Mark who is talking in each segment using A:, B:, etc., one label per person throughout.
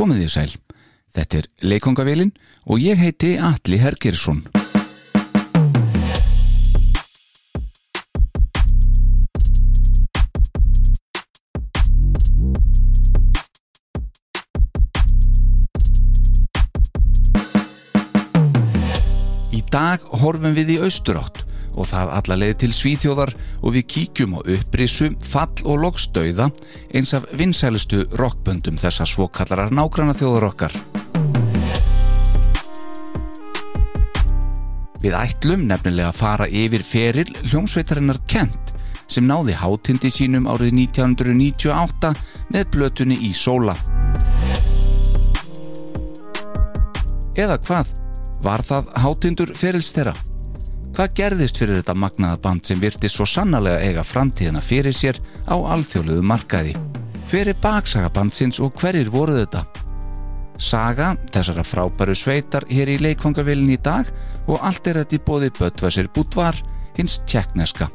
A: Komið þið sæl. Þetta er Leikongavélin og ég heiti Alli Hergersson. Í dag horfum við í austurátt og það alla leið til Svíþjóðar og við kíkjum á upprisum, fall og loksdauða eins af vinsælustu rockböndum þessa svokallarar nágranna þjóðar okkar. Við ætlum nefnilega að fara yfir feril hljómsveitarinnar Kent sem náði hátindi sínum árið 1998 með blötunni í sóla. Eða hvað? Var það hátindur ferils þeirra? Hvað gerðist fyrir þetta magnaða band sem virti svo sannarlega eiga framtíðina fyrir sér á alþjóðluðu markaði? Hver er baksaga bandsins og hverjir voru þetta? Saga þessara frábæru sveitar hér í leikfangavillin í dag og allt er þetta í bóði Böttvæsir Bútvar, hins tjekkneska.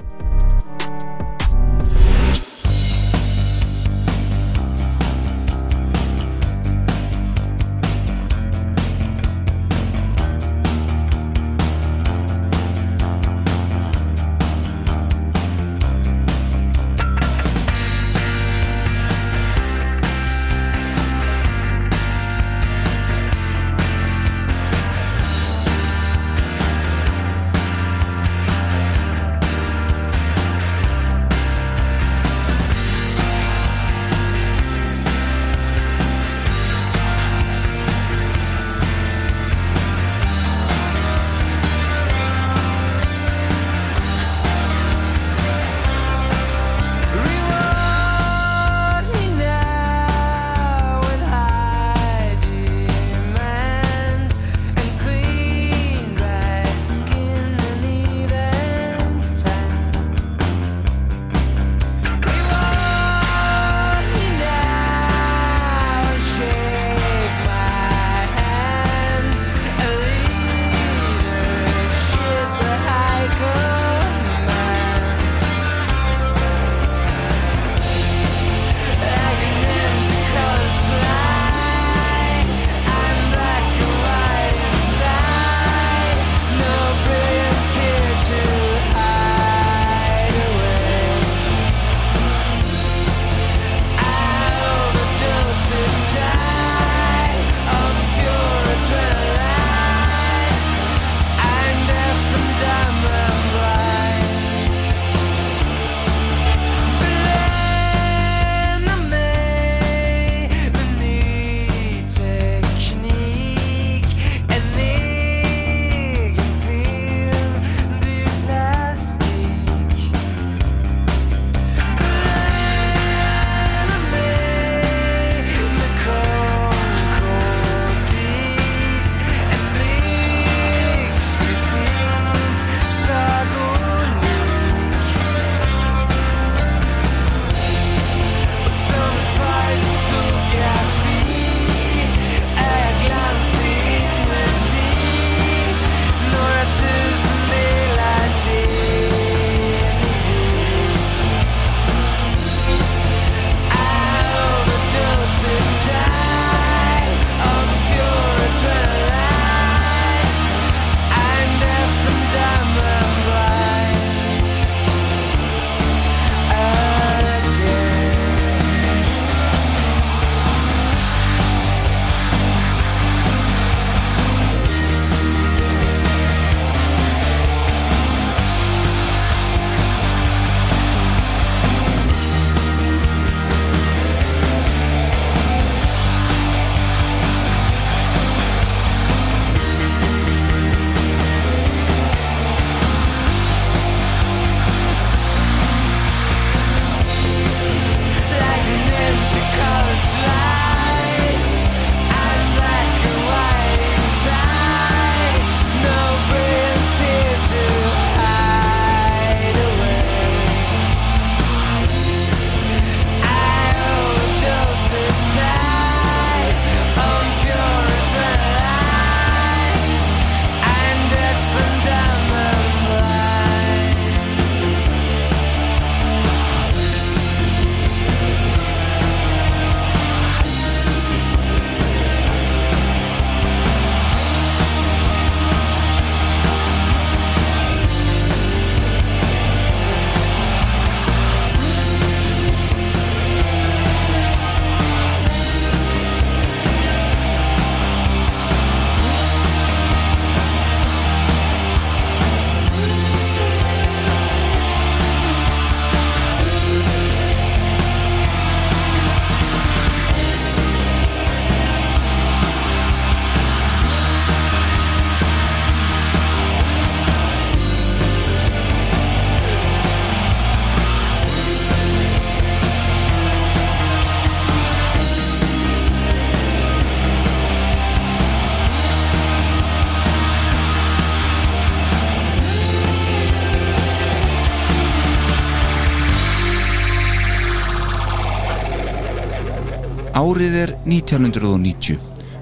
A: Árið er 1990.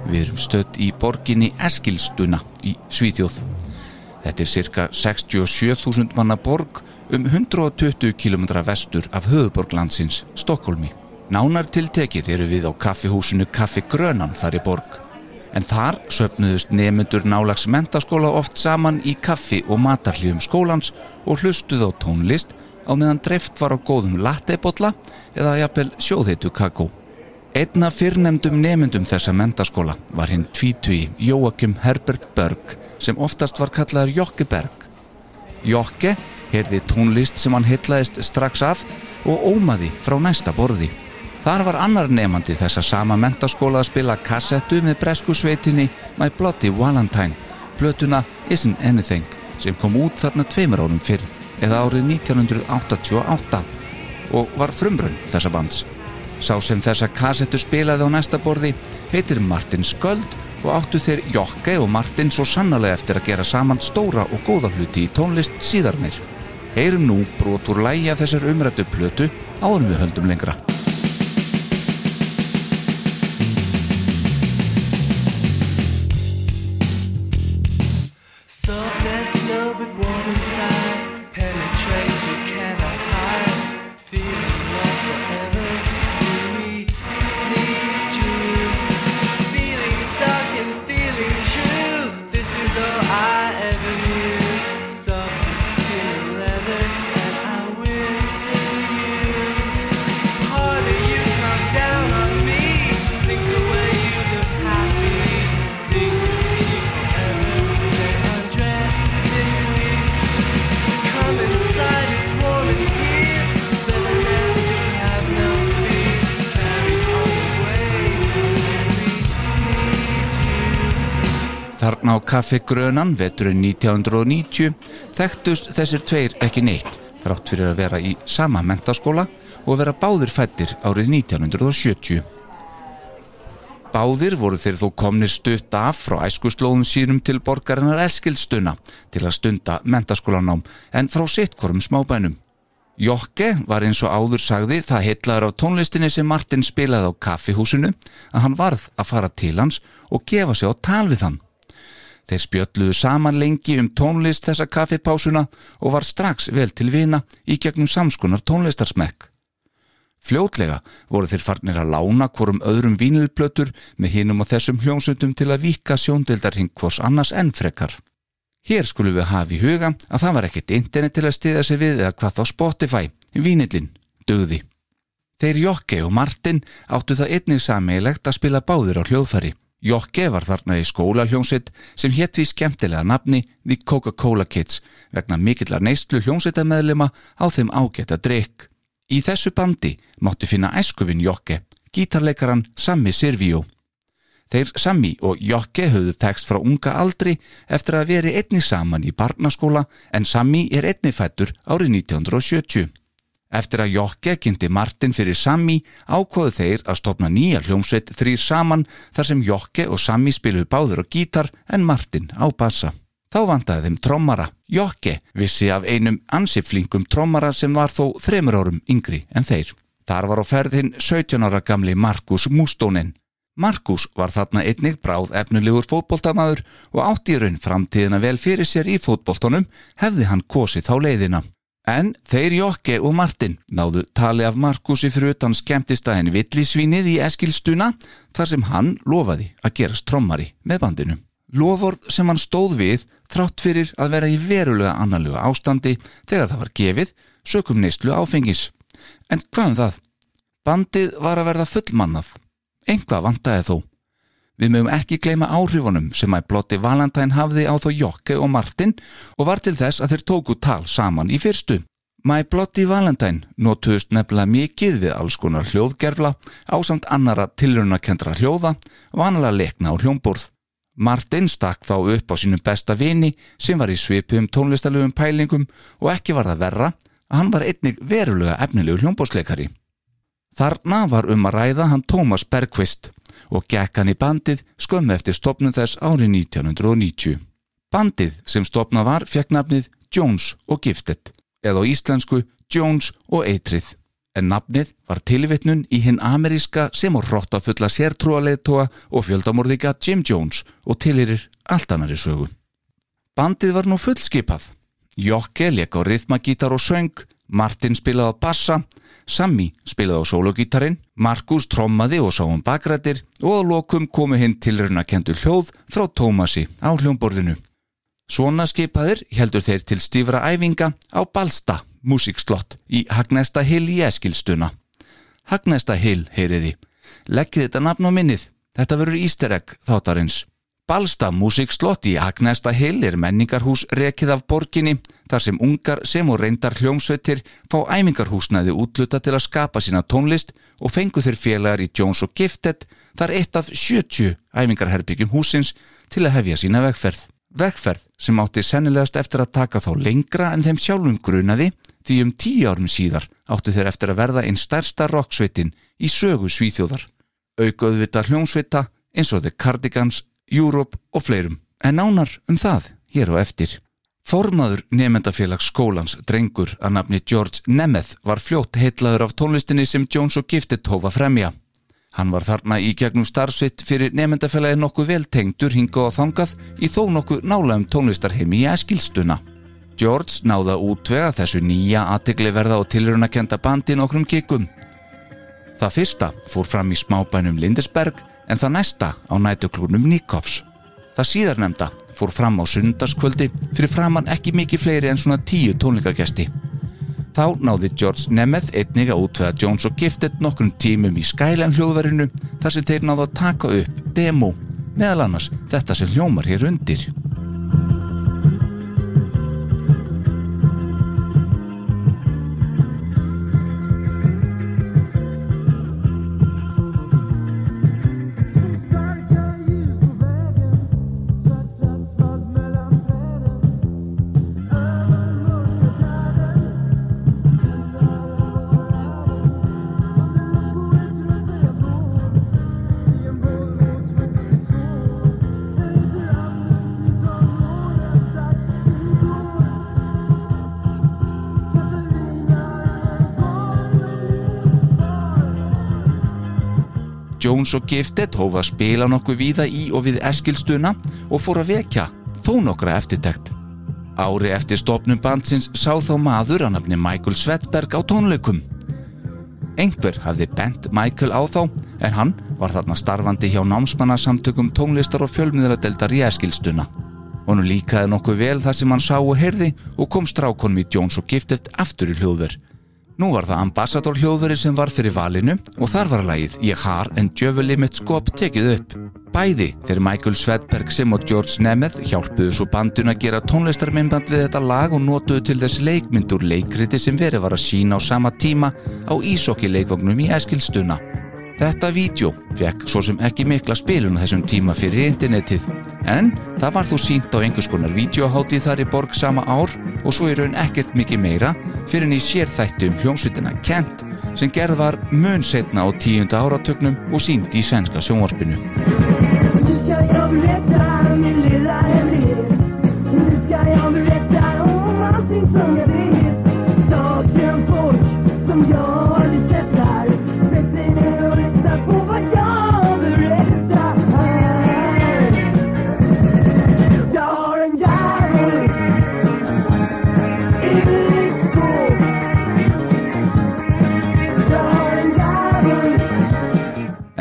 A: Við erum stödd í borginni Eskilstuna í Svíþjóð. Þetta er cirka 67.000 manna borg um 120 km vestur af höfuborglandsins, Stokkólmi. Nánar tiltekið eru við á kaffihúsinu Kaffi Grönan þar í borg. En þar söpnuðust nemyndur nálags mentaskóla oft saman í kaffi og matarlífum skólans og hlustuð á tónlist á meðan dreift var á góðum lattebotla eða jafnvel sjóðheitu kakó. Einna fyrrnemdum nemyndum þessa mentaskóla var hinn tvítui Jóakim Herbert Berg sem oftast var kallaður Jokke Berg. Jokke heyrði tónlist sem hann heitlaðist strax af og ómaði frá næsta borði. Þar var annar nefandi þessa sama mentaskóla að spila kassettu með bresku sveitinni My Bloody Valentine, blötuna Isn't Anything sem kom út þarna tveimur árum fyrr eða árið 1988 og var frumrönn þessa bands. Sá sem þessa kassettu spilaði á næsta borði heitir Martin Sköld og áttu þeir Jokke og Martin svo sannlega eftir að gera saman stóra og góða hluti í tónlist síðarnir. Heyrum nú brotur læja þessar umrættu plötu áður við höldum lengra. Þarna á Kaffi Grönan, veturinn 1990, þekktust þessir tveir ekki neitt, þrátt fyrir að vera í sama mentaskóla og vera báðir fættir árið 1970. Báðir voru þeir þó komnir stutt af frá æskuslóðum sínum til borgarinnar Eskilstuna til að stunda mentaskólanám en frá sittkorum smábænum. Jokke var eins og áður sagði það heitlaður á tónlistinni sem Martin spilaði á kaffihúsinu að hann varð að fara til hans og gefa sig á tal við hann. Þeir spjöldluðu saman lengi um tónlist þessa kaffipásuna og var strax vel til vina í gegnum samskunar tónlistarsmekk. Fljótlega voru þeir farnir að lána hvorum öðrum vínilplötur með hinum og þessum hljómsundum til að vika sjóndeldarhing hvors annars ennfrekar. Hér skulum við hafa í huga að það var ekkert internet til að stiða sig við eða hvað þá Spotify, vínilinn, dögði. Þeir Jokke og Martin áttu það einnig sammeilegt að spila báðir á hljóðfæri. Jokke var þarna í skóla-hljómsitt sem hétt við skemmtilega nafni The Coca-Cola Kids vegna mikillar neistlu hljómsittameðlema á þeim ágætt að drikk. Í þessu bandi mátti finna æskuvin Jokke, gítarleikaran Sammi Sirvíó. Þeir Sammi og Jokke höfðu tekst frá unga aldri eftir að veri einni saman í barnaskóla en Sammi er einni fættur árið 1970. Eftir að Jokke kynnti Martin fyrir Sammi ákvoðu þeir að stopna nýja hljómsveit þrýr saman þar sem Jokke og Sammi spiluðu báður á gítar en Martin á bassa. Þá vandaði þeim trommara. Jokke vissi af einum ansiflingum trommara sem var þó þremur árum yngri en þeir. Þar var á ferðin 17 ára gamli Markus Mústónin. Markus var þarna einnig bráð efnulegur fótboltamaður og átt í raun framtíðina vel fyrir sér í fótboltonum hefði hann kosið þá leiðina. En þeir Jokke og Martin náðu tali af Markusi fyrir utan skemmtistæðin Villisvínið í Eskilstuna þar sem hann lofaði að gerast trommari með bandinu. Loford sem hann stóð við þrátt fyrir að vera í verulega annarlega ástandi þegar það var gefið sökum neistlu áfengis. En hvað um það? Bandið var að verða fullmannað. Enga vantaði þó. Við mögum ekki gleyma áhrifunum sem að Blotti Valentine hafði á þó Jokke og Martin og var til þess að þeir tóku tal saman í fyrstu. My Bloody Valentine notuðust nefnilega mikið við alls konar hljóðgerfla á samt annara tilrunakendra hljóða, vanalega lekna á hljómborð. Martin stakk þá upp á sínum besta vini sem var í svipum tónlistalögum pælingum og ekki var það verra að hann var einnig verulega efnilegu hljómborðsleikari. Þarna var um að ræða hann Tómas Bergqvist og gekk hann í bandið skömmu eftir stopnum þess árið 1990. Bandið sem stopnað var fekk nafnið Jones og Gifted eða á íslensku Jones og Eitrið. en nafnið var tilvitnun í hinn ameríska sem og rottafulla sértrúaleittóa og fjöldamorðika Jim Jones og tilirir allt annari sögu. Bandið var nú fullskipað. Jokke leik á rithmagítar og söng, Martin spilaði á bassa, Sammy spilaði á sólogítarin, Markus trommaði og sá um bakrættir og á lokum komu hinn tilruna kentur hljóð frá Tómasi á hljómborðinu. Svona skipaðir heldur þeir til stífra æfinga á Balsta músikslott í Hagnesta Hill í Eskilstuna. Hagnesta Hill, heyriði. Lekkið þetta nafn á minnið. Þetta verður ísteregg þáttarins. Balsta músikslott í Hagnesta Hill er menningarhús rekið af borginni þar sem ungar sem og reyndar hljómsveitir fá æmingarhúsnaði útluta til að skapa sína tónlist og fengu þeir félagar í Jones og Gifted þar eitt af 70 æmingarherbyggjum húsins til að hefja sína vegferð. Vegferð sem átti sennilegast eftir að taka þá lengra en þeim sjálfum grunaði því um tíu árum síðar áttu þeir eftir að verða einn stærsta rocksveitin í sögu svíþjóðar. Aukaðvita hljómsveita eins og The Cardigans, Europe og fleirum. En nánar um það hér á eftir. Formaður nefndafélags skólans drengur að nafni George Nemeth var fljótt heitlaður af tónlistinni sem Jones og Gifted hófa fremja. Hann var þarna í gegnum starfsvitt fyrir nefndafélagi nokkuð veltengdur hinga á þangað í þó nokkuð nálaðum tónlistarheimi í Eskilstuna. George náða útvega þessu nýja aðtegli verða og tilrunakenda bandi nokkrum kikum. Það fyrsta fór fram í smábænum Lindesberg en það næsta á nætuklúnum Nikovs. Það síðarnemda fór fram á sundarskvöldi fyrir framann ekki mikið fleiri en svona tíu tónleikagesti. Þá náði George Nemeth einnig að útvega Jones og Gifted nokkrum tímum í Skyline hljóðverinu þar sem þeir náðu að taka upp demo meðal annars þetta sem hljómar hér undir. Jones og Gifted hófa að spila nokkuð víða í og við Eskilstuna og fór að vekja þó nokkra eftirtekt. Ári eftir stopnum bandsins sá þá maður að nafni Michael Svedberg á tónleikum. Engver hafði bent Michael á þá en hann var þarna starfandi hjá námsmannasamtökum tónlistar og fjölmiðradeldar í Eskilstuna. Honu líkaði nokkuð vel það sem hann sá og heyrði og kom strákonum í Jones og Gifted aftur í hljóðverð. Nú var það ambassador hljóðveri sem var fyrir valinu og þar var lagið Ég har en djöfuli mitt skop tekið upp. Bæði þegar Michael Svedberg sem og George Nemeth hjálpuðu svo bandun að gera tónlistarminnband við þetta lag og notuðu til þess leikmyndur leikriti sem verið var að sína á sama tíma á Ísokki leikvagnum í Eskilstuna. Þetta vídeo fekk svo sem ekki mikla spilun þessum tíma fyrir internetið en það var þó sínt á einhvers konar videoháttið þar í borg sama ár og svo í raun ekkert mikið meira fyrir en í sérþættu um hljómsveitina Kent sem gerð var mun setna á tíunda áratögnum og sínt í svenska sjónvarpinu.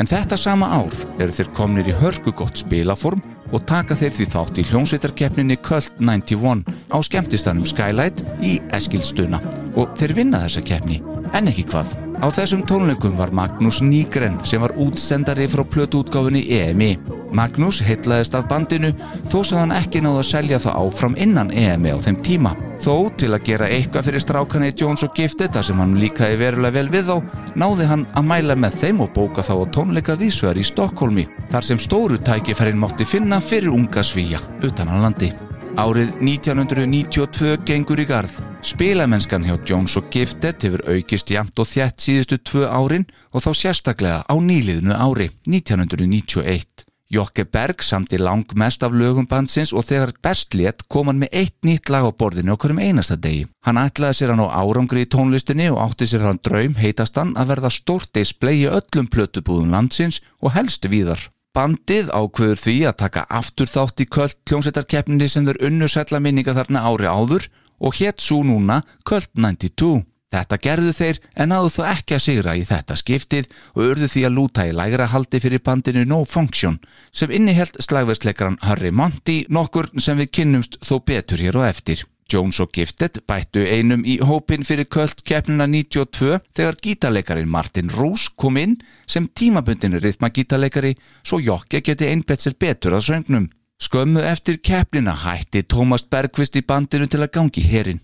A: En þetta sama ár eru þeir komnir í hörku gott spilaform og taka þeir því þátt í hljómsveitarkeppninni Cult 91 á skemmtistanum Skylight í Eskilstuna og þeir vinna þessa keppni, en ekki hvað. Á þessum tónleikum var Magnús Nýgren sem var útsendari frá plötuútgáfinni EMI. Magnús heitlaðist af bandinu þó sað hann ekki náða að selja það áfram innan EMI á þeim tíma. Þó til að gera eitthvað fyrir strákanni Jones og Gifted þar sem hann líkaði verulega vel við þá náði hann að mæla með þeim og bóka þá á tónleika vísvegar í Stokkólmi þar sem stóru tækifærin mátti finna fyrir unga svíja utan á landi. Árið 1992 gengur í garð. Spilamennskan hjá Jones og Gifted hefur aukist jæmt og þjætt síðustu tvö árin og þá sérstaklega á nýliðinu ári 1991. Jokke Berg samti langmest af lögum bandsins og þegar best létt kom hann með eitt nýtt lag á borðinu okkur um einasta degi. Hann ætlaði sér hann á árangri í tónlistinni og átti sér hann draum heitast hann að verða stort display í öllum plötubúðum landsins og helst víðar. Bandið ákveður því að taka aftur þátt í kvöld kljómsættarkeppninni sem þeir unnusætla minninga þarna ári áður og hétt svo núna kvöld 92. Þetta gerðu þeir en náðu þó ekki að sigra í þetta skiptið og urðu því að lúta í lægra haldi fyrir bandinu No Function sem innihelt slagverðsleikaran Harry Monty nokkur sem við kynnumst þó betur hér og eftir. Jones og Gifted bættu einum í hópin fyrir kvöld keppnuna 92 þegar gítarleikarin Martin Roos kom inn sem tímabundinu rithmagítarleikari svo Jokke geti einbett sér betur að söngnum. Skömmu eftir keppnina hætti Tómas Bergqvist í bandinu til að gangi herin.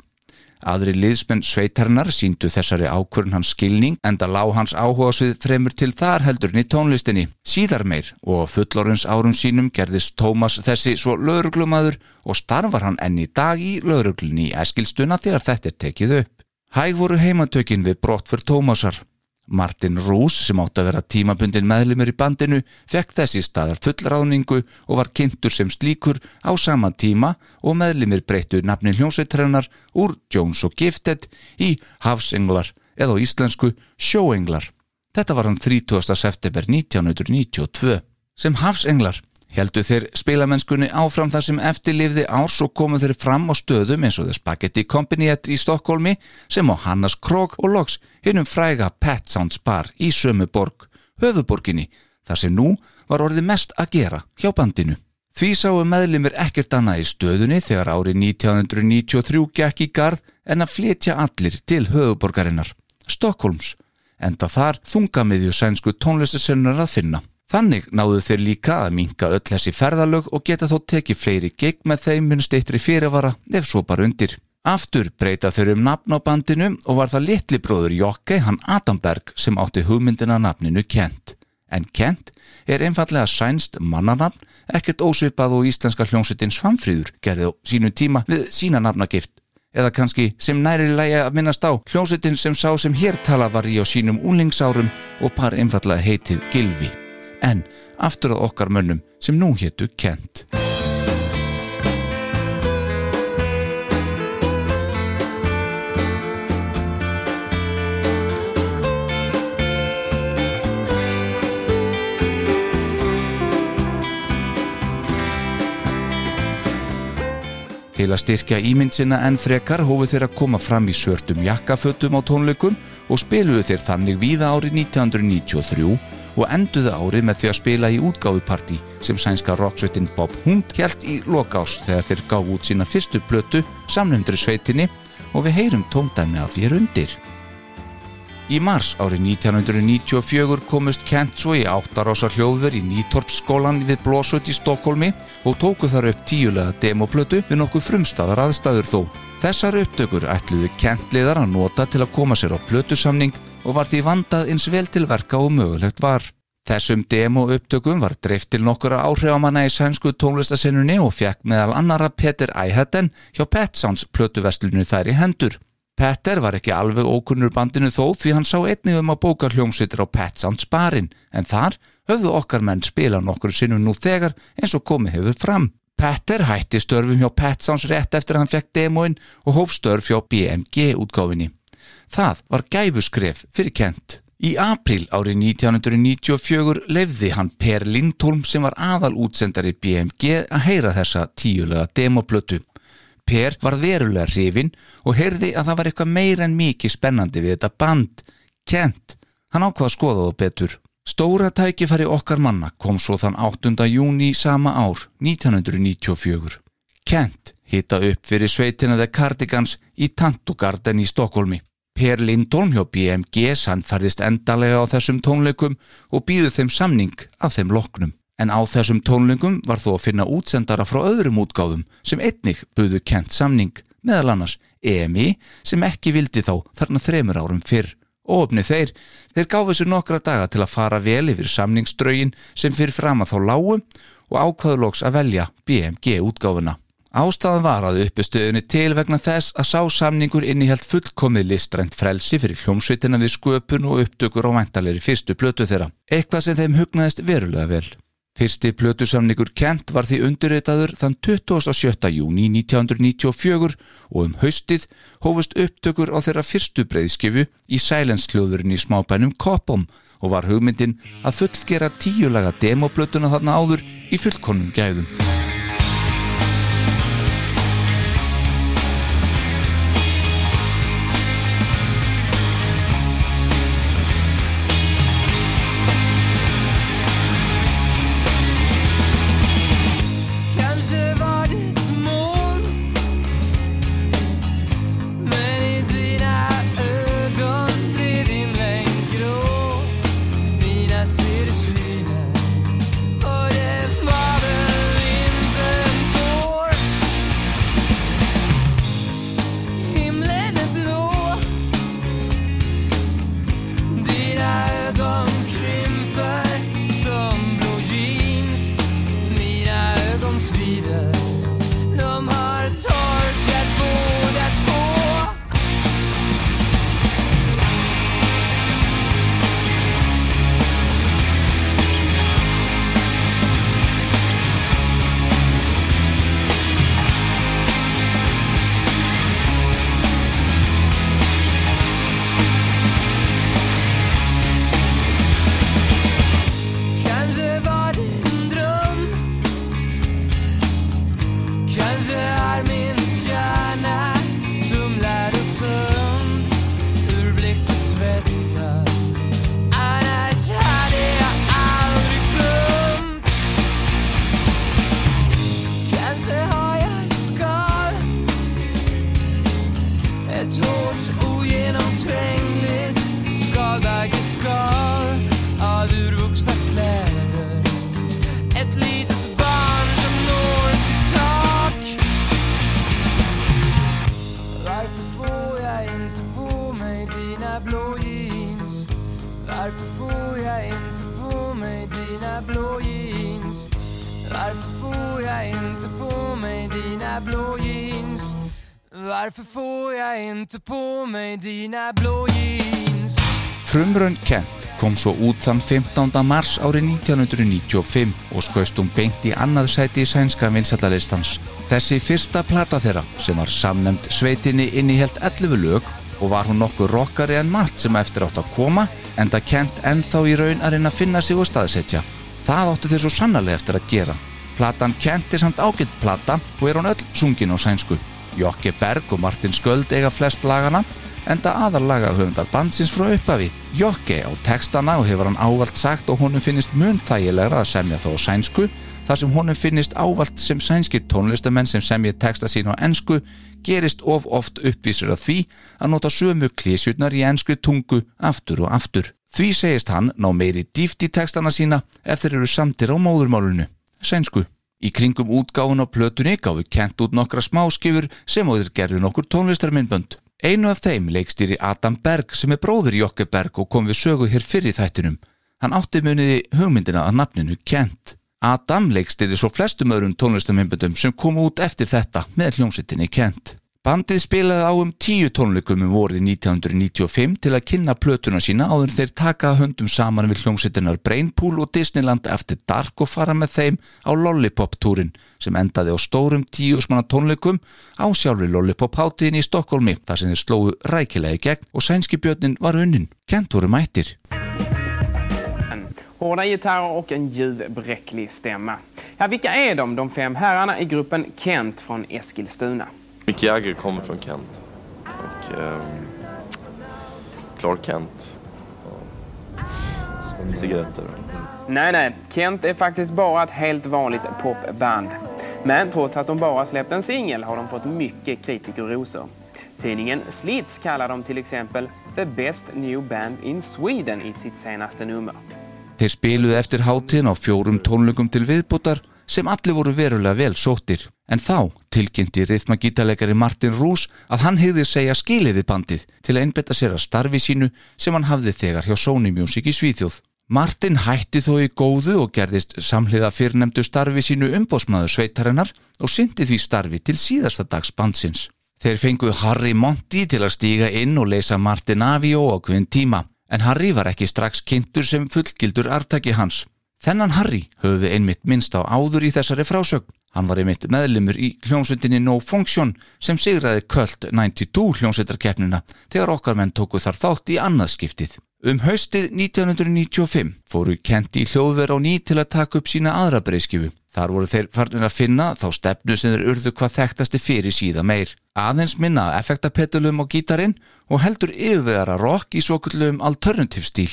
A: Aðri liðsmenn sveitarnar síndu þessari ákvörn hans skilning enda lág hans áhuga svið fremur til þar heldurinn í tónlistinni. Síðar meir og fullorins árum sínum gerðist Tómas þessi svo lauruglumadur og starfar hann enni dag í lauruglunni í æskilstuna þegar þetta er tekið upp. Hæg voru heimatökin við brott fyrir Tómasar. Martin Roos sem átt að vera tímabundin meðlumur í bandinu fekk þessi staðar fullráðningu og var kynntur sem slíkur á sama tíma og meðlumir breyttu nafnin hljómsveitrænar úr Jones og Gifted í Hafsenglar eða á íslensku Sjóenglar. Þetta var hann 30. september 1992. Sem Hafsenglar Heldu þeir spilamennskunni áfram þar sem eftirlifði árs og komu þeir fram á stöðum eins og The Spaghetti Company í Stokkólmi sem á Hannas Krog og loks hinnum fræga Pet Sounds Bar í sömu borg, höfuborginni, þar sem nú var orðið mest að gera hjá bandinu. Því sáu meðlimir ekkert annað í stöðunni þegar árið 1993 gekk í gard en að fletja allir til höfuborgarinnar, Stokkólms, enda þar þungamiðju sænsku tónlistasennar að finna. Þannig náðu þeir líka að minka öll þessi ferðalög og geta þó tekið fleiri gig með þeim minnst eitri fyrirvara ef svo bara undir. Aftur breyta þeir um nafn á bandinu og var það litli bróður Jokke, hann Adamberg, sem átti hugmyndina nafninu Kent. En Kent er einfallega sænst mannanafn, ekkert ósvipað og íslenska hljómsveitin Svanfríður gerði á sínu tíma við sína nafnagift. Eða kannski sem næri lægi að minnast á hljómsveitin sem sá sem hér tala var í á sínum úlingsárum og par einfallega heitið Gilvi en aftur að okkar mönnum sem nú héttu Kent. Til að styrkja ímyndsina en frekar hófu þeir að koma fram í sörtum jakkafötum á tónleikum og spiluðu þeir þannig víða árið 1993 og enduðu árið með því að spila í útgáðuparti sem sænska rocksveitin Bob Hund held í lokás þegar þeir gáð út sína fyrstu blötu samlundri sveitinni og við heyrum tóndæmi af fyrir undir. Í mars árið 1994 komust Kent svo í áttarása hljóðver í Nýtorpsskólan við Blósut í Stokkólmi og tóku þar upp tíulega demoplötu við nokkuð frumstaðar aðstæður þó. Þessar upptökur ætluðu Kent-liðar að nota til að koma sér á plötusamning og var því vandað eins vel til verka og mögulegt var. Þessum demo upptökum var dreift til nokkura áhrifamanna í sænsku tónlistasinnunni og fekk meðal annara Peter Eihatten hjá Pet Sounds plötuverslinu þær í hendur. Petter var ekki alveg ókunnur bandinu þó því hann sá einnig um að bóka hljómsveitir á Pet Sounds barinn en þar höfðu okkar menn spila nokkur sinnum nú þegar eins og komið hefur fram. Petter hætti störfum hjá Pet Sounds rétt eftir hann fekk demoinn og hóf störf hjá BMG útgáfinni. Það var gæfuskref fyrir Kent. Í april árið 1994 lefði hann Per Lindholm sem var aðal útsendari BMG að heyra þessa tíulega demoplötu. Per var verulega hrifin og heyrði að það var eitthvað meir en mikið spennandi við þetta band. Kent, hann ákvaða skoðaðu betur. Stóra tækifæri okkar manna kom svo þann 8. júni í sama ár, 1994. Kent hitta upp fyrir sveitina The Cardigans í Tantugarden í Stokkólmi. Per Lindholm hjá BMG sannferðist endalega á þessum tónleikum og býðu þeim samning að þeim loknum. En á þessum tónleikum var þó að finna útsendara frá öðrum útgáðum sem einnig buðu kent samning, meðal annars EMI sem ekki vildi þá þarna þremur árum fyrr. Óöfni þeir, þeir gáfi sér nokkra daga til að fara vel yfir samningsdraugin sem fyrir fram að þá lágum og ákvaðu lóks að velja BMG útgáfuna. Ástæðan var að uppistöðunni til vegna þess að sásamningur innihjalt fullkomið listrænt frelsi fyrir hljómsveitina við sköpun og upptökur á væntalegri fyrstu blötu þeirra. Eitthvað sem þeim hugnaðist verulega vel. Fyrsti plötusamningur Kent var því undirreitaður þann 27. júni 1994 og um haustið hófust upptökur á þeirra fyrstu breyðskifu í Silence-kljóðurinn í smábænum Kopom og var hugmyndin að fullgera tíulaga demoplötuna þarna áður í fullkonum gæðum. Svo út þann 15. mars árið 1995 og skauðst um beint í annað sæti í sænska vinsallalistans. Þessi fyrsta plata þeirra sem var samnemd sveitinni inn í helt 11 lög og var hún nokkuð rockari en margt sem eftir átt að koma en það Kent ennþá í raun að reyna að finna sig og staðsetja. Það áttu þeir svo sannarlega eftir að gera. Platan Kent er samt ágitt plata og er hún öll sungin á sænsku. Jokke Berg og Martin Sköld eiga flest lagana enda aðarlaga höfundar bandsins frá uppafi. Jokke á textana og hefur hann ávalt sagt og honum finnist mun þægilegra að semja þó sænsku þar sem honum finnist ávalt sem sænskir tónlistamenn sem semja texta sín á ennsku gerist of oft uppvísir að því að nota sömu klísjutnar í ennskri tungu aftur og aftur. Því segist hann ná meiri dýft í textana sína ef þeir eru samtir á móðurmálunu, sænsku. Í kringum útgáfun á plötunni gáfi kent út nokkra smáskifur sem á þeir gerði nokkur tónlistarminnbönd. Einu af þeim leikstýri Adam Berg sem er bróður Jokke Berg og kom við sögu hér fyrir þættinum. Hann átti muniði hugmyndina að nafninu Kent. Adam leikstýri svo flestum öðrum tónlistamindbundum sem kom út eftir þetta með hljómsittinni Kent. Bandið spilaði á um tíu tónleikum um vorið 1995 til að kynna plötuna sína áður þeir taka höndum saman við hljómsittinar Brainpool og Disneyland eftir Dark og fara með þeim á Lollipop-túrin sem endaði á stórum tíusmanna tónleikum á sjálfur Lollipop-háttíðin í Stokkólmi þar sem þeir slóðu rækilega í gegn og sænski björnin var unnin. Kent voru mættir.
B: Hårda gitarrer och en ljudbräcklig stämma. Ja, vilka är de, de fem herrarna i gruppen Kent från Eskilstuna?
C: Mick Jagger kommer från Kent. Och um, Clark Kent. Som cigaretter.
B: Nej, nej. Kent är faktiskt bara ett helt vanligt popband. Men trots att de bara släppt en singel har de fått mycket kritikerrosor. Tidningen Slits kallar dem till exempel The Best New Band in Sweden i sitt senaste nummer.
A: Þeir spiluði eftir hátíðin á fjórum tónlögum til viðbútar sem allir voru verulega vel sóttir. En þá tilkynnti rithmagítalegari Martin Rús að hann hefði segja skiliði bandið til að einbetta sér að starfi sínu sem hann hafði þegar hjá Sony Music í Svíþjóð. Martin hætti þó í góðu og gerðist samhliða fyrrnemdu starfi sínu umbósmaður sveitarinnar og syndi því starfi til síðasta dags bandsins. Þeir fenguð Harry Monti til að stíga inn og leysa Martin Avio á hvinn tíma en Harry var ekki strax kynntur sem fullgildur artaki hans. Þennan Harry höfðu við einmitt minnst á áður í þessari frásögn. Hann var einmitt meðlimur í hljómsveitinni No Function sem sigraði Köld 92 hljómsveitarkeppnina þegar okkar menn tóku þar þátt í annað skiptið. Um haustið 1995 fóru Kent í hljóðver á ný til að taka upp sína aðra breyskifu. Þar voru þeir farnir að finna þá stefnu sem þeir urðu hvað þekktasti fyrir síða meir. Aðeins minna effektapetulum á gítarin og heldur yfirvegara rock í svo kullum alternative stíl.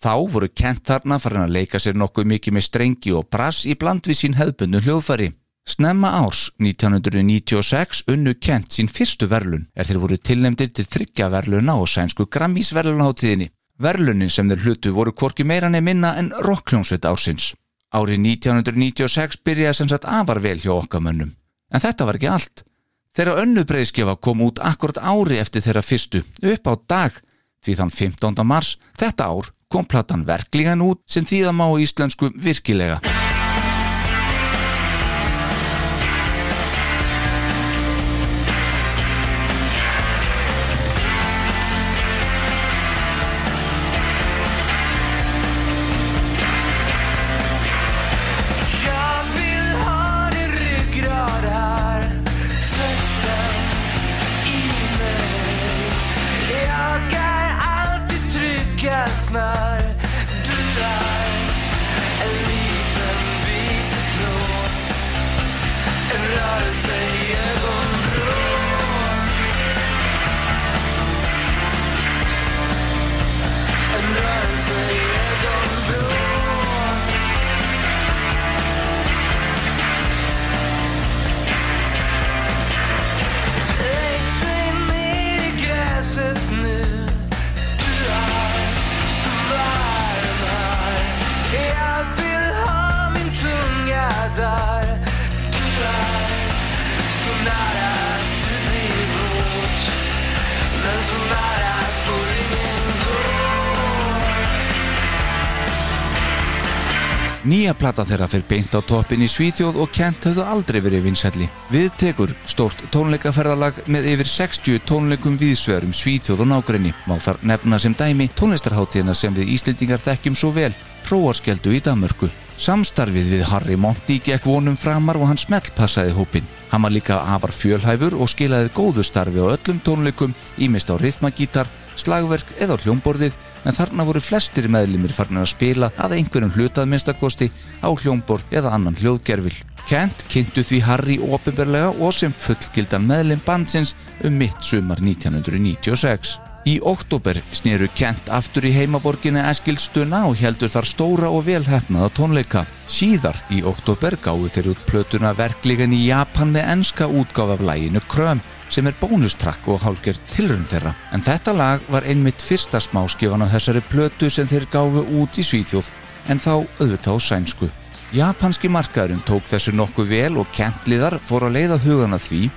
A: Þá voru Kent þarna farin að leika sér nokkuð mikið með strengi og brass í bland við sín hefðbundu hljóðfari. Snemma árs 1996 unnu Kent sín fyrstu verlun er þeir voru tilnemdir til þryggja verluna og sænsku Grammys verlunaháttíðinni. Verlunin sem þeir hlutu voru korki meira nefn minna en rockljónsveit ársins. Árið 1996 byrjaði sem sagt afar vel hjá okkamönnum. En þetta var ekki allt. Þeirra önnu breyðskefa kom út akkurat ári eftir þeirra fyrstu, upp á dag, því þann 15. mars þetta ár kom platan verkligan út sem þýða má íslensku virkilega. Nýja plata þeirra fyrir beint á toppin í Svíþjóð og Kent höfðu aldrei verið vinsælli. Við tekur stórt tónleikaferðalag með yfir 60 tónleikum viðsverum Svíþjóð og nákrenni. Má þar nefna sem dæmi tónlistarháttíðina sem við Íslendingar þekkjum svo vel, próarskeldu í Danmörku. Samstarfið við Harry Monty gekk vonum framar og hann smellpassaði hópin. Hann var líka afar fjölhæfur og skilaði góðu starfi á öllum tónleikum, ímist á rithmagítar, slagverk eða hljómborðið en þarna voru flestir meðlimir farnir að spila að einhverjum hlutað minnstakosti á hljómborð eða annan hljóðgerfil. Kent kynntu því Harry ofinberlega og sem fullgildan meðlim bandsins um mitt sumar 1996. Í oktober snýru Kent aftur í heimaborginni Eskilstuna og heldur þar stóra og velhæfnaða tónleika. Síðar í oktober gáðu þeir út plötuna verkligan í Japan með enska útgáf af læginu Kröm sem er bónustrakk og hálfgerð tilrönd þeirra. En þetta lag var einmitt fyrsta smáskifan á þessari plötu sem þeir gáfu út í Svíþjóð, en þá auðvitað á sænsku. Japanski markaðurinn tók þessu nokkuð vel og kentliðar fór að leiða hugana því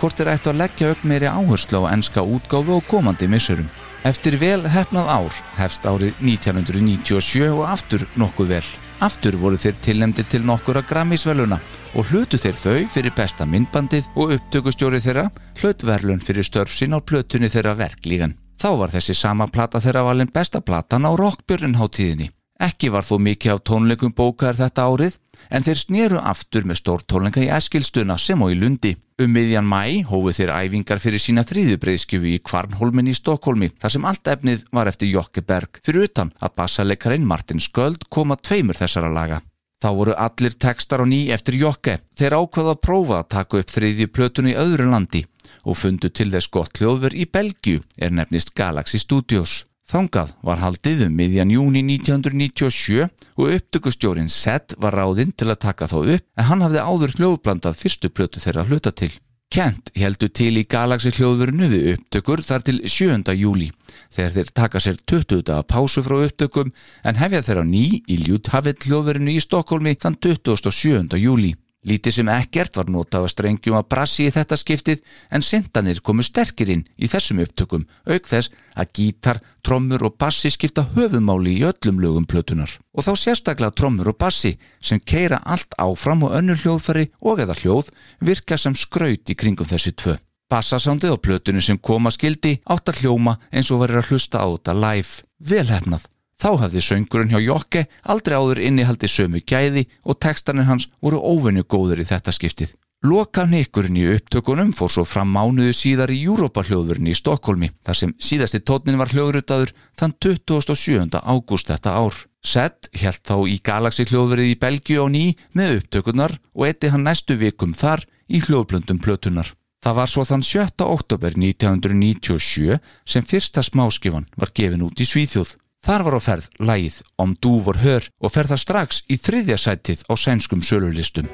A: hvort þeir ættu að leggja upp meiri áherslu á enska útgáfu og komandi missurum. Eftir vel hefnað ár hefst árið 1997 og aftur nokkuð vel. Aftur voru þeir tilnemdi til nokkura grammisveluna og hlutu þeir þau fyrir besta myndbandið og upptökustjórið þeirra hlutverlun fyrir störf sín á plötunni þeirra verklígan. Þá var þessi sama plata þeirra valin besta platan á rockbjörnháttíðinni. Ekki var þó mikið af tónleikum bókaðar þetta árið en þeir snýru aftur með stór tónleika í Eskilstuna sem og í Lundi. Um miðjan mæ hófu þeir æfingar fyrir sína þrýðubreiðskjöfu í Kvarnholmin í Stokkólmi þar sem allt efnið var eftir Jokke Berg fyrir utan að bassalekarinn Martin Sköld koma tveimur þessara laga. Þá voru allir tekstar á ný eftir Jokke. Þeir ákvaða að prófa að taka upp þriðju plötun í öðru landi og fundu til þess gott hljóðver í Belgiu er nefnist Galaxy Studios. Þangað var haldið um miðjan júni 1997 og upptökustjórin Seth var ráðinn til að taka þá upp en hann hafði áður hljóðblandað fyrstu plötu þeirra hluta til. Kent heldur til í Galaxy hljóðverinu við upptökur þar til 7. júli þegar þeir taka sér 20 daga pásu frá upptökum en hefja þeirra ný í Ljúthafill hljóðverinu í Stokkólmi þann 27. júli. Lítið sem ekkert var notað að strengjum að brassi í þetta skiptið en sendanir komu sterkir inn í þessum upptökum auk þess að gítar, trommur og bassi skipta höfuðmáli í öllum lögum plötunar. Og þá sérstaklega trommur og bassi sem keira allt áfram og önnur hljóðfæri og eða hljóð virka sem skraut í kringum þessi tvö. Bassasándið á plötunni sem koma skildi átt að hljóma eins og verið að hlusta á þetta live. Velhefnað.
D: Þá hafði söngurinn hjá Jokke aldrei áður innihaldi sömu gæði og tekstanir hans voru óvenju góður í þetta skiptið. Loka nýkurinn í upptökunum fór svo fram mánuðu síðar í Júrópa-hljóðurinn í Stokkólmi þar sem síðasti tótnin var hljóðrutaður þann 27. ágúst þetta ár. Sett held þá í Galaxy hljóðverið í Belgiu á ný með upptökunar og eitti hann næstu vikum þar í hljóðblöndum plötunar. Það var svo þann 7. oktober 1997 sem fyrsta smáskifan var gefin út í Svíþjóð. Þar var á ferð lægið Om du vor hör og ferð það strax í þriðja sætið á sænskum sölulistum.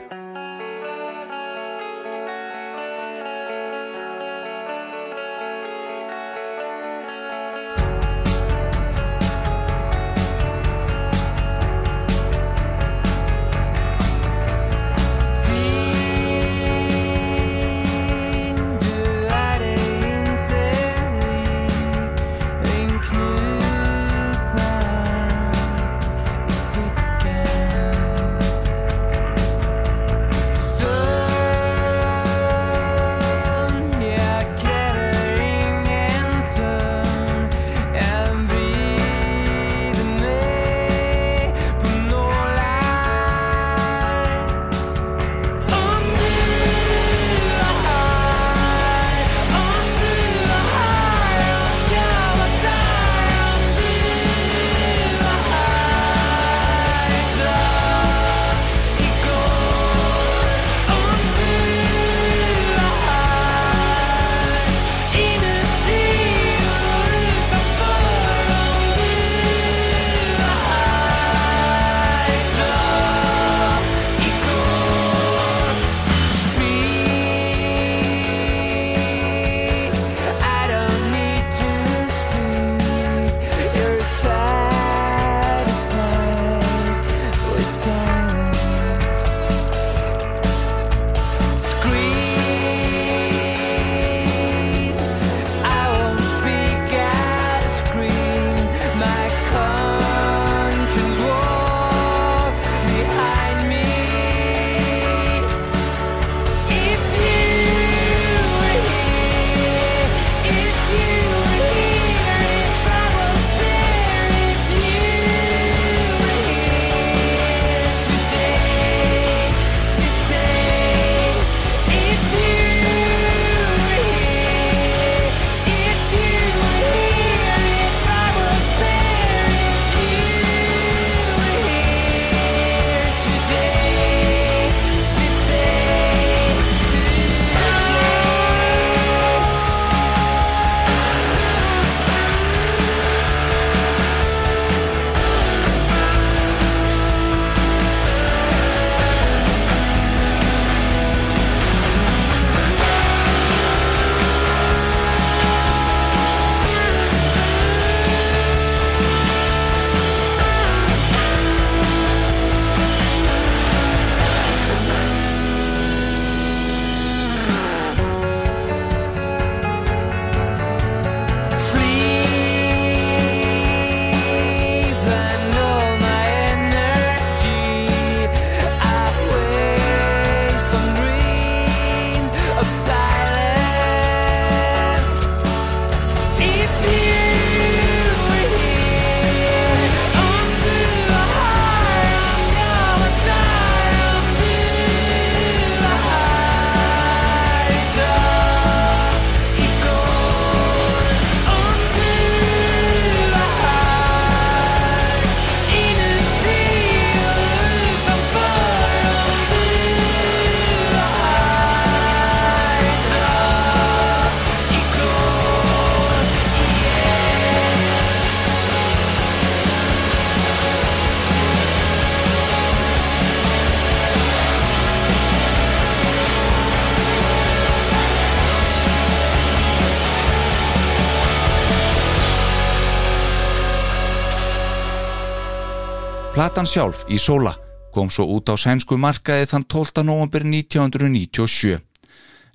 D: Platan sjálf í Sola kom svo út á sænsku markaði þann 12. november 1997.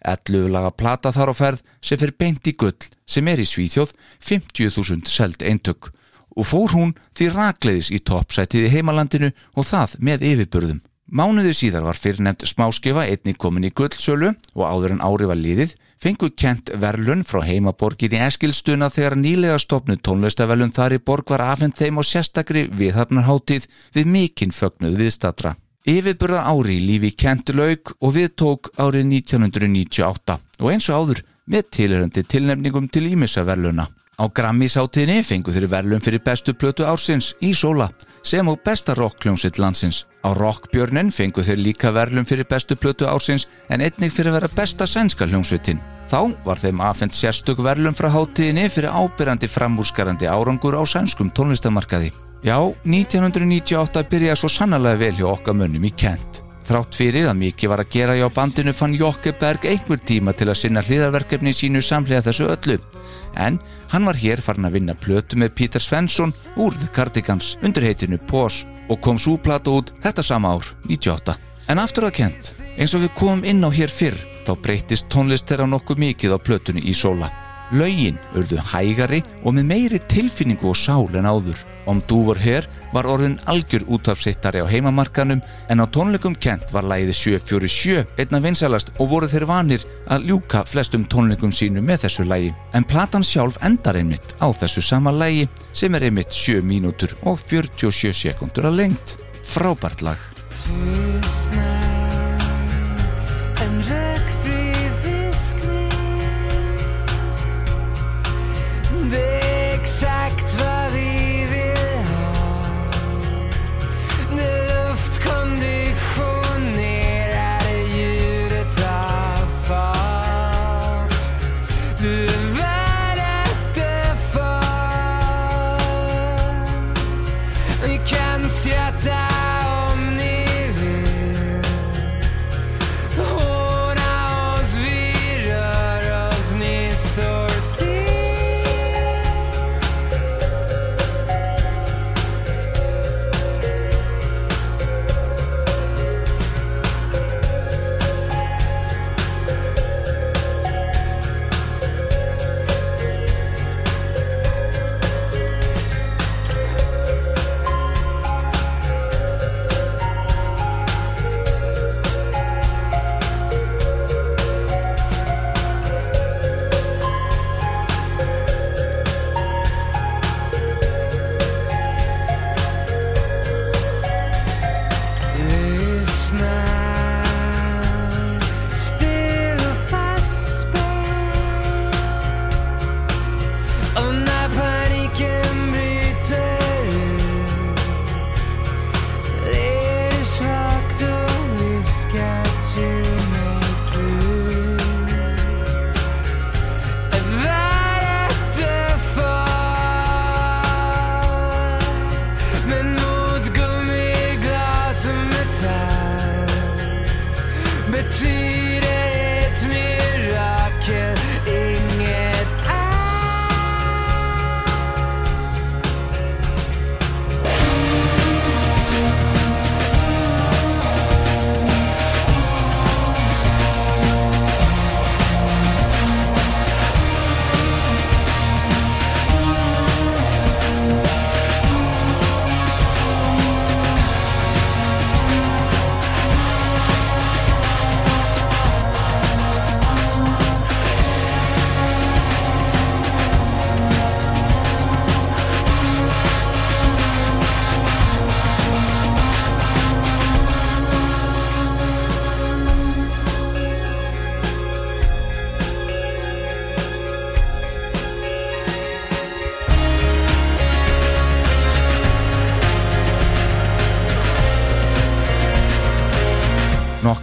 D: Ellu laga plata þar á ferð sem fyrir beint í gull sem er í Svíþjóð 50.000 seld eintök og fór hún því rakleiðis í toppsætið í heimalandinu og það með yfirbörðum. Mánuði síðar var fyrir nefnd smáskifa einni komin í gullsölu og áður en ári var liðið
A: fengu kent verlun frá heimaborgin í Eskilstuna þegar nýlega stopnu tónlistavelun þar í borg var afhengt þeim á sérstakri viðharnarháttíð við mikinn fögnuð viðstatra. Yfirburða ári í lífi kent laug og við tók árið 1998 og eins og áður með tilhörandi tilnefningum til Ímissa verluna. Á Grammys-háttíðinni fengu þeirri verlun fyrir bestu plötu ársins í Sola sem og besta rockkljónsitt landsins. Á Rockbjörnin fengu þeir líka verlun fyrir bestu plötu ársins en einnig fyrir að vera besta sænska hljómsveitin. Þá var þeim aðfendt sérstök verlun frá háttíðinni fyrir ábyrjandi framúrskarandi árangur á sænskum tónlistamarkaði. Já, 1998 byrjaði svo sannlega vel hjá okkar mönnum í Kent. Þrátt fyrir að mikið var að gera hjá bandinu fann Jokkeberg einhver tíma til að sinna hlýðarverkefni sínu samlega þessu öllu. En hann var hér farin að vinna plötu með Pítur Svensson úr The Cardigans undir heitinu Pós og kom svo plata út þetta sama ár, 98. En aftur að kent, eins og við komum inn á hér fyrr, þá breytist tónlist þeirra nokkuð mikið á plötunni í sóla. Laugin urðu hægari og með meiri tilfinningu og sál en áður. Om Dúvar Her var orðin algjör útafsittari á heimamarkanum en á tónleikum kent var lægið 747 einna vinsalast og voru þeir vanir að ljúka flestum tónleikum sínu með þessu lægi. En platan sjálf endar einmitt á þessu sama lægi sem er einmitt 7 mínútur og 47 sekundur að lengt. Frábært lag.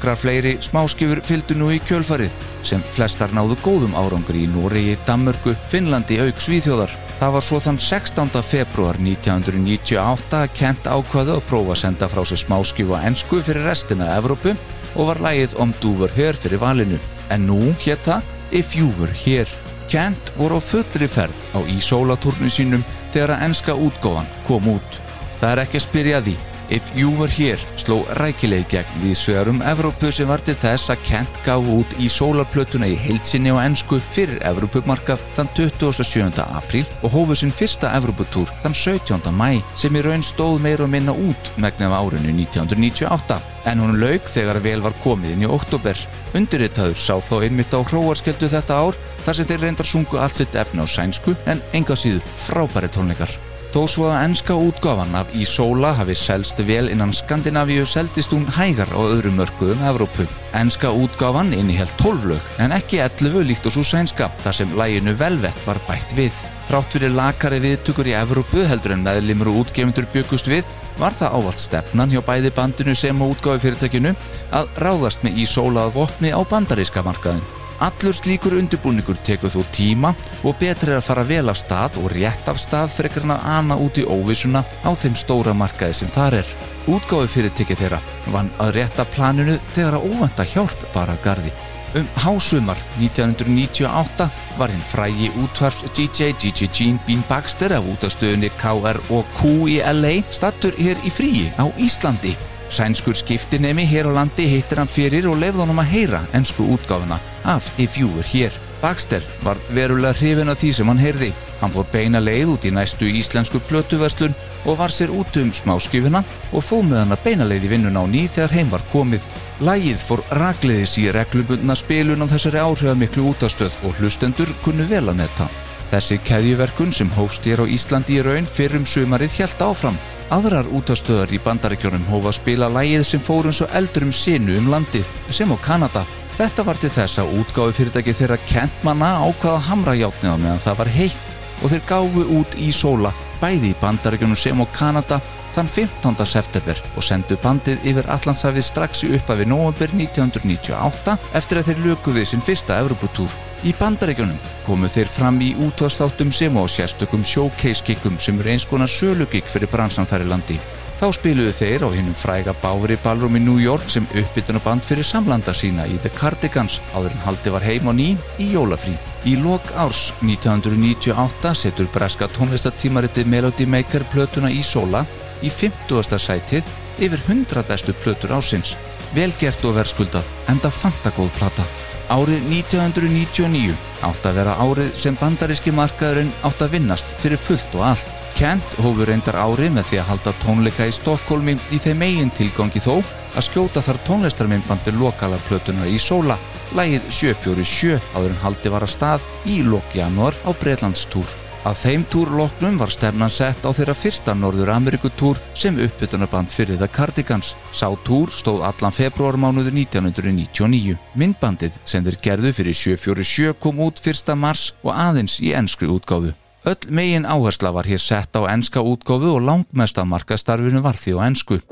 A: Nokkrar fleiri smáskjöfur fylgdu nú í kjölfarið sem flestar náðu góðum árangri í Noregi, Danmörku, Finnlandi auk Svíþjóðar. Það var svo þann 16. februar 1998 að Kent ákvaðu að prófa að senda frá sig smáskjöfu á ennsku fyrir restina af Evrópu og var lægið om Dúver Hör fyrir valinu. En nú hétt það If You Were Here. Kent voru á fullri ferð á Ísólatúrnu sínum þegar að ennska útgóðan kom út. Það er ekki að spyrja því If You Were Here sló rækileg gegn við svegarum Evrópu sem var til þess að Kent gaf út í sólarplötuna í heilsinni og ennsku fyrir Evrópumarkað þann 27. apríl og hófu sinn fyrsta Evróputúr þann 17. mæ sem í raun stóð meira og minna út megnum árinu 1998 en hún laug þegar vel var komið inn í oktober. Undirritaður sá þá einmitt á hróarskeldu þetta ár þar sem þeir reyndar sungu allt sitt efna á sænsku en enga síðu frábæri tónleikar. Þó svo að ennska útgáfan af Ísóla hafi selst vel innan Skandinavíu seldist hún hægar á öðrum mörkuðum Evrópu. Ennska útgáfan innihjalt 12 lög en ekki 11 líkt og svo sænska þar sem læginu velvett var bætt við. Þrátt fyrir lakari viðtökur í Evrópu heldur en meðlimur og útgefundur byggust við var það ávalt stefnan hjá bæði bandinu sem á útgáfi fyrirtækinu að ráðast með Ísóla að vopni á bandaríska markaðin. Allur slíkur undirbúningur tekur þó tíma og betri að fara vel af stað og rétt af stað frekar hann að ana út í óvissuna á þeim stóra markaði sem þar er. Útgáfi fyrirtekið þeirra vann að rétta planinu þegar að óvenda hjálp bara gardi. Um hásumar 1998 var hinn frægi útvarfs DJ DJ Gene Bean Baxter af útastöðunni KR og Q í LA stattur hér í fríi á Íslandi. Sænskur skiptinemi hér á landi hittir hann fyrir og lefði honum að heyra ennsku útgáfuna af If You Were Here. Baxter var verulega hrifin af því sem hann heyrði. Hann fór beina leið út í næstu íslensku plötuverslun og var sér út um smáskifina og fóð með hann að beina leið í vinnun á ný þegar heim var komið. Lægið fór ragleiðis í reglubundna spilun á þessari áhrifamiklu útastöð og hlustendur kunnu vel að netta. Þessi keðjuverkun sem hófst hér á Íslandi í raun fyrrum sumarið hjælt áfram Aðrar útastöðar í bandaríkjónum hófa spila lægið sem fórum svo eldur um sinu um landið, sem á Kanada. Þetta var til þess að útgáfi fyrirtæki þeirra kentmanna ákvaða hamrajátnið á meðan það var heitt og þeir gáfu út í sóla bæði í bandaríkjónum sem á Kanada þann 15. september og sendu bandið yfir Allandshafið strax í uppafi november 1998 eftir að þeir löku við sinn fyrsta Evropatúr. Í bandaríkjunum komu þeir fram í útvastáttum sem á sérstökum showcase-kikkum sem eru eins konar sölugikk fyrir bransan þar í landi. Þá spiluðu þeir á hinnum fræga Bári Ballroom í New York sem uppbytunaband fyrir samlanda sína í The Cardigans áður en haldi var heim á ný í jólafrí. Í lok árs 1998 setur breska tónlistatímariti Melody Maker plötuna í sóla í 50. sætið yfir 100 bestu plötur ásins. Velgert og verðskuldað, enda fantagóð plata. Árið 1999 átt að vera árið sem bandaríski markaðurinn átt að vinnast fyrir fullt og allt. Kent hófur reyndar árið með því að halda tónleika í Stokkólmi í þeim eigin tilgangi þó að skjóta þar tónlistarmyndband við lokalarplötunar í Sóla, lægið 747 áður en haldi var að stað í lok januar á Breitlandstúr. Að þeim túrloknum var stefnan sett á þeirra fyrsta Norður Amerikutúr sem uppbytunarband fyrir það Cardigans. Sá túr stóð allan februarmánuður 1999. Myndbandið sem þeir gerðu fyrir 747 kom út 1. mars og aðeins í ennskri útgáfu. Öll megin áhersla var hér sett á ennska útgáfu og langmest af markastarfinu var því á ennsku.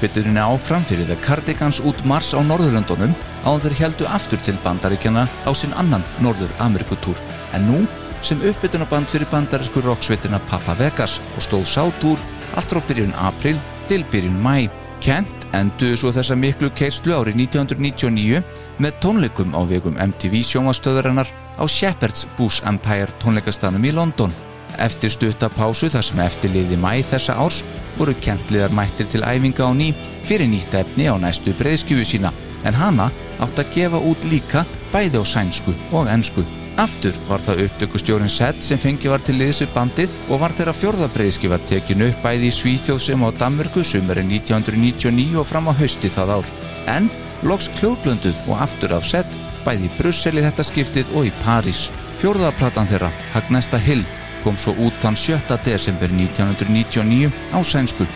A: Helt uppbyturinni áfram fyrir The Cardigans út mars á Norðurlöndunum áðan þeir heldu aftur til bandaríkjana á sinn annan Norður Amerikutúr en nú sem uppbytunaband fyrir bandarísku roksveitina Papa Vegas og stóð sátúr allt frá byrjun april til byrjun mæ. Kent enduðu svo þessa miklu keislu árið 1999 með tónleikum á vegum MTV sjónvastöðurinnar á Shepherd's Bush Empire tónleikastanum í London. Eftir stuttapásu þar sem eftirliði mæ þessa árs voru kentliðar mættir til æfinga á ný fyrir nýtt efni á næstu breyðskjöfu sína en hana átt að gefa út líka bæði á sænsku og ennsku. Aftur var það upptökustjórin Sett sem fengi var til liðsu bandið og var þeirra fjörðabreiðskifa tekinu upp bæði í Svíþjóð sem á Danmörku sumari 1999 og fram á hausti það ár. En loks kljóðblönduð og aftur af Sett bæði í Brussel í þetta skiptið og í París. Fjörðaplatan þeirra, Hagnesta Hill, kom svo út þann 7. desember 1999 á sænsku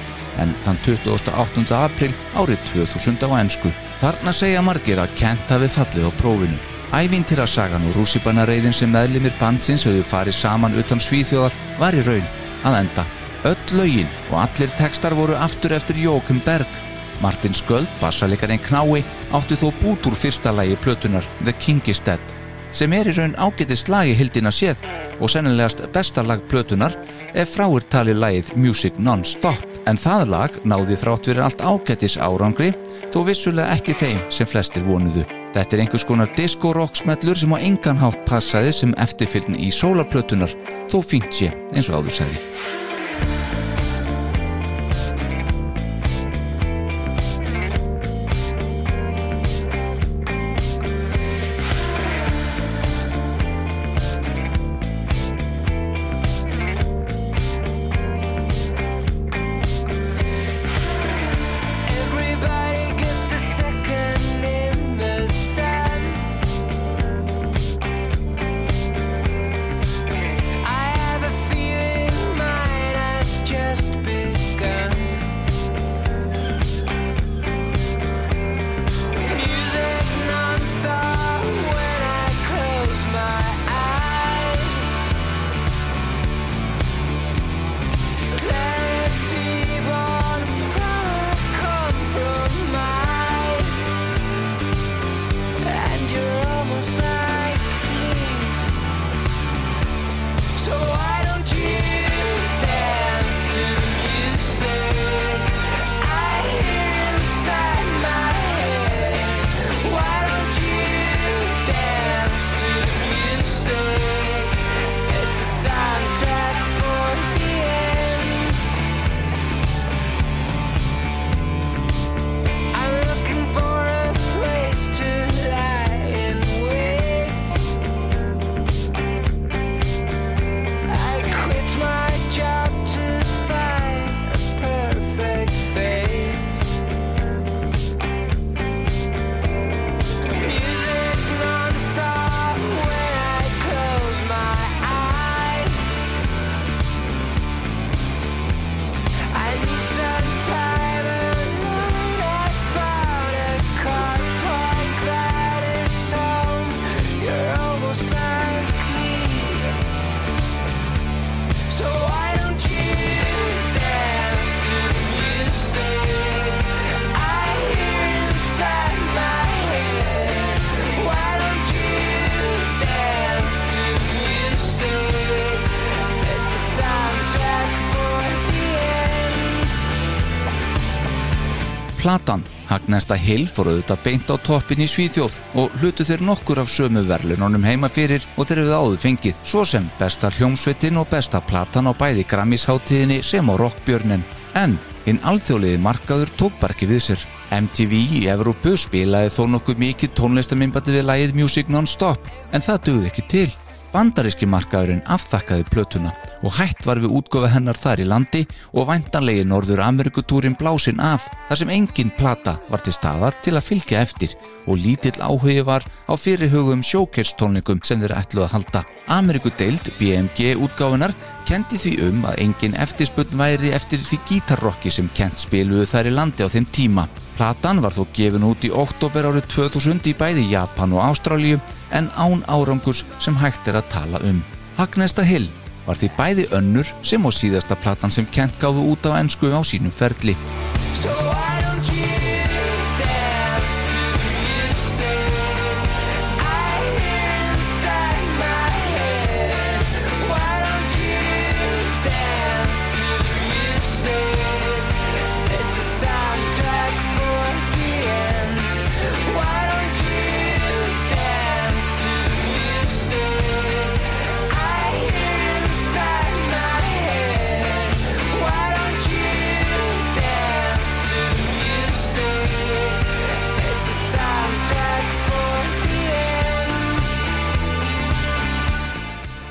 A: en þann 28. april árið 2000 á ennsku. Þarna segja margir að Kent hafi fallið á prófinu. Ævintýrasagan og rússipannareiðin sem meðlimir bandsins höfðu farið saman utan svíþjóðar var í raun að enda. Öll lögin og allir tekstar voru aftur eftir Jókum Berg. Martin Sköld, bassalikarinn Knái, átti þó bút úr fyrsta lagi plötunar The King is Dead sem er í raun ágetist lagi hildina séð og sennilegast besta lag plötunar ef fráir tali lagið Music Non-Stop en það lag náði þrátt verið allt ágetis árangri þó vissulega ekki þeim sem flestir vonuðu. Þetta er einhvers konar disco-rock smellur sem á engan hátt passaði sem eftirfylgni í sólaplötunar þó fínt sé eins og áður segði. Platan, Hagnesta Hill fór auðvitað beint á toppin í Svíþjóð og hlutu þeir nokkur af sömu verlunonum heima fyrir og þeir hefði áður fengið, svo sem besta hljómsveitin og besta platan á bæði Grammisháttíðinni sem á Rockbjörnin. En hinn alþjóðliði markaður tók bara ekki við sér. MTV í Evrópu spilaði þó nokkuð mikið tónlistamimbati við lægið Music Non-Stop en það dögði ekki til. Bandaríski markaðurinn afþakkaði plötuna og hætt var við útgofa hennar þar í landi og væntanlegi Norður Amerikutúrin blásinn af þar sem engin plata var til staðar til að fylgja eftir og lítill áhugi var á fyrirhugum sjókerstónleikum sem þeir ætluð að halda. Amerikudeild BMG útgáfinar kendi því um að engin eftirspunn væri eftir því gítarrocki sem kent spiluðu þær í landi á þeim tíma. Platan var þó gefin út í oktober árið 2000 í bæði Japan og Ástrálíu en án árangurs sem hægt er að tala um. Hagnesta Hill var því bæði önnur sem á síðasta platan sem Kent gáfi út á ennsku á sínum ferli. So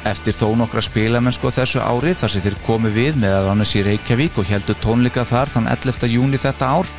A: Eftir þó nokkra spilamennsku á þessu ári þar sem þeir komu við meðal annars í Reykjavík og heldu tónleika þar þann 11. júni þetta ár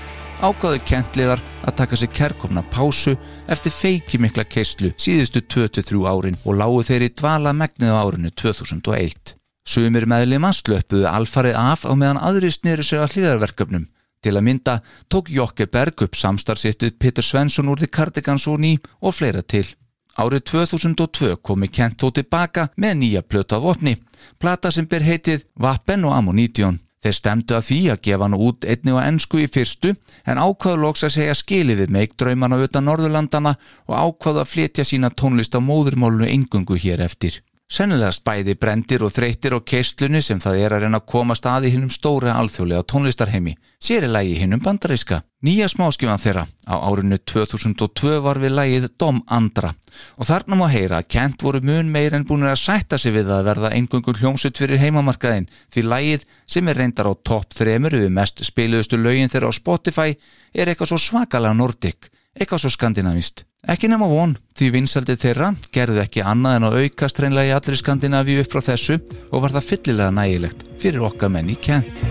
A: ágáðu kentliðar að taka sér kerkomna pásu eftir feiki mikla keislu síðustu 23 árin og lágu þeir í dvala megnið á árinu 2001. Sumir meðlima slöpuðu alfarið af á meðan aðri snýru sér að hlýðarverkefnum. Til að mynda tók Jokke Berg upp samstarfsittið Petur Svensson úr því Cardigans og ný og fleira til. Árið 2002 komi Kent þó tilbaka með nýja plötu af opni, plata sem ber heitið Vappen og Ammonítjón. Þeir stemdu að því að gefa hann út einni og ennsku í fyrstu en ákvaðu loks að segja skilið við meik draumana utan Norðurlandana og ákvaðu að fletja sína tónlist á móðurmálunu engungu hér eftir. Sennilegast bæði brendir og þreytir og keistlunni sem það er að reyna að koma staði hinnum stóra alþjóðlega tónlistarheimi, sér er lægi hinnum bandaríska. Nýja smáskjöfan þeirra á árinu 2002 var við lægið Dom Andra og þarna má heyra að Kent voru mun meir en búin að sætta sig við að verða einhverjum hljómsutt fyrir heimamarkaðin því lægið sem er reyndar á topp þremur við mest spiluðustu lögin þeirra á Spotify er eitthvað svo svakalega nordik, eitthvað svo skandinavist. Ekki nema von, því vinsaldið þeirra gerðu ekki annað en að aukast reynlega í allri Skandinavíu upp frá þessu og var það fyllilega nægilegt fyrir okkar menn í Kent.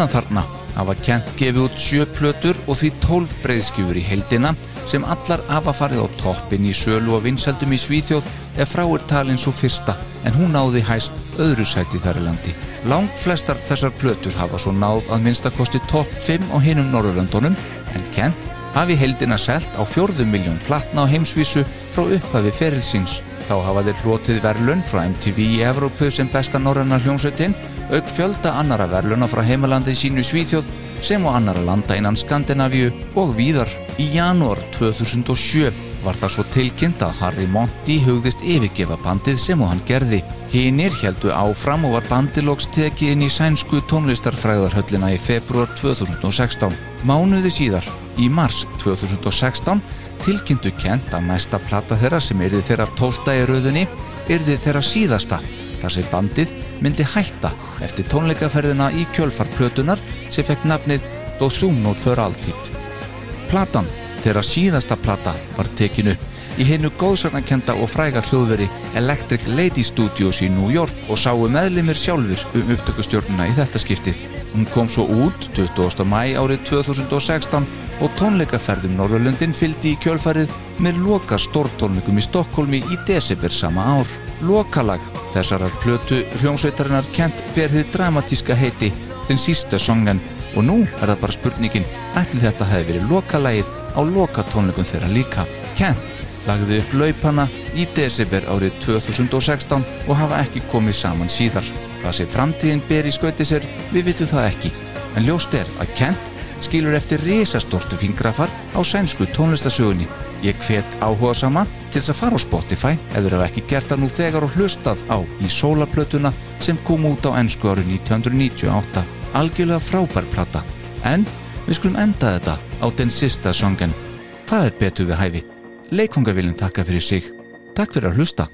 A: Síðan þarna hafa Kent gefið út sjö plötur og því tólf breyðskjúfur í heldina sem allar hafa farið á toppin í sölu og vinsaldum í Svíþjóð ef frá er talin svo fyrsta en hún náði hæst öðru sæti þar í landi. Lang flestar þessar plötur hafa svo náð að minnstakosti topp 5 á hinum Norrlöndunum en Kent hafi heldina selt á fjörðum miljón platna á heimsvísu frá upphafi ferilsins. Þá hafa þeir hlotið verðlun frá MTV í Evrópu sem besta norrannar hljómsveitin auk fjölda annara verðluna frá heimalandi sínu Svíþjóð sem og annara landa innan Skandinavíu og víðar. Í janúar 2007 var það svo tilkynnt að Harry Monty hugðist yfirgefa bandið sem og hann gerði. Hinnir heldu áfram og var bandilóks tekið inn í sænsku tónlistarfræðarhöllina í februar 2016. Mánuði síðar, í mars 2016, tilkynntu kent að næsta platta þeirra sem erði þeirra tólta í rauðunni erði þeirra síðasta þar sem bandið myndi hætta eftir tónleikaferðina í kjölfarplötunar sem fekk nafnið Dosumnót för alltid. Platan, þeirra síðasta plata, var tekinu í hennu góðsagnakenda og fræga hljóðveri Electric Lady Studios í New York og sáu meðlimir sjálfur um upptökustjórnuna í þetta skiptið. Hún kom svo út 20. mæ árið 2016 og tónleikaferðum Norrlundin fylgdi í kjölfarið með loka stórtónleikum í Stokkólmi í desember sama ár. Lokalag þessarar plötu hljómsveitarinnar kent berðið dramatíska heiti den sísta songan og nú er það bara spurningin ætli þetta hefði verið lokalagið á lokatónleikum þeirra líka. Kent lagði upp laupana í desember árið 2016 og hafa ekki komið saman síðar. Það sem framtíðin ber í skauti sér, við vitum það ekki. En ljóst er að Kent skilur eftir risastortu fingrafar á sænsku tónlistasögunni. Ég hvet áhuga sama til þess að fara á Spotify eða ef ekki gert það nú þegar og hlustað á í sólaplötuna sem kom út á ennsku árið 1998. Algjörlega frábær plata. En við skulum enda þetta á den sista songen. Hvað er betur við hæfi? Leikongavillin þakka fyrir sig. Takk fyrir að hlusta.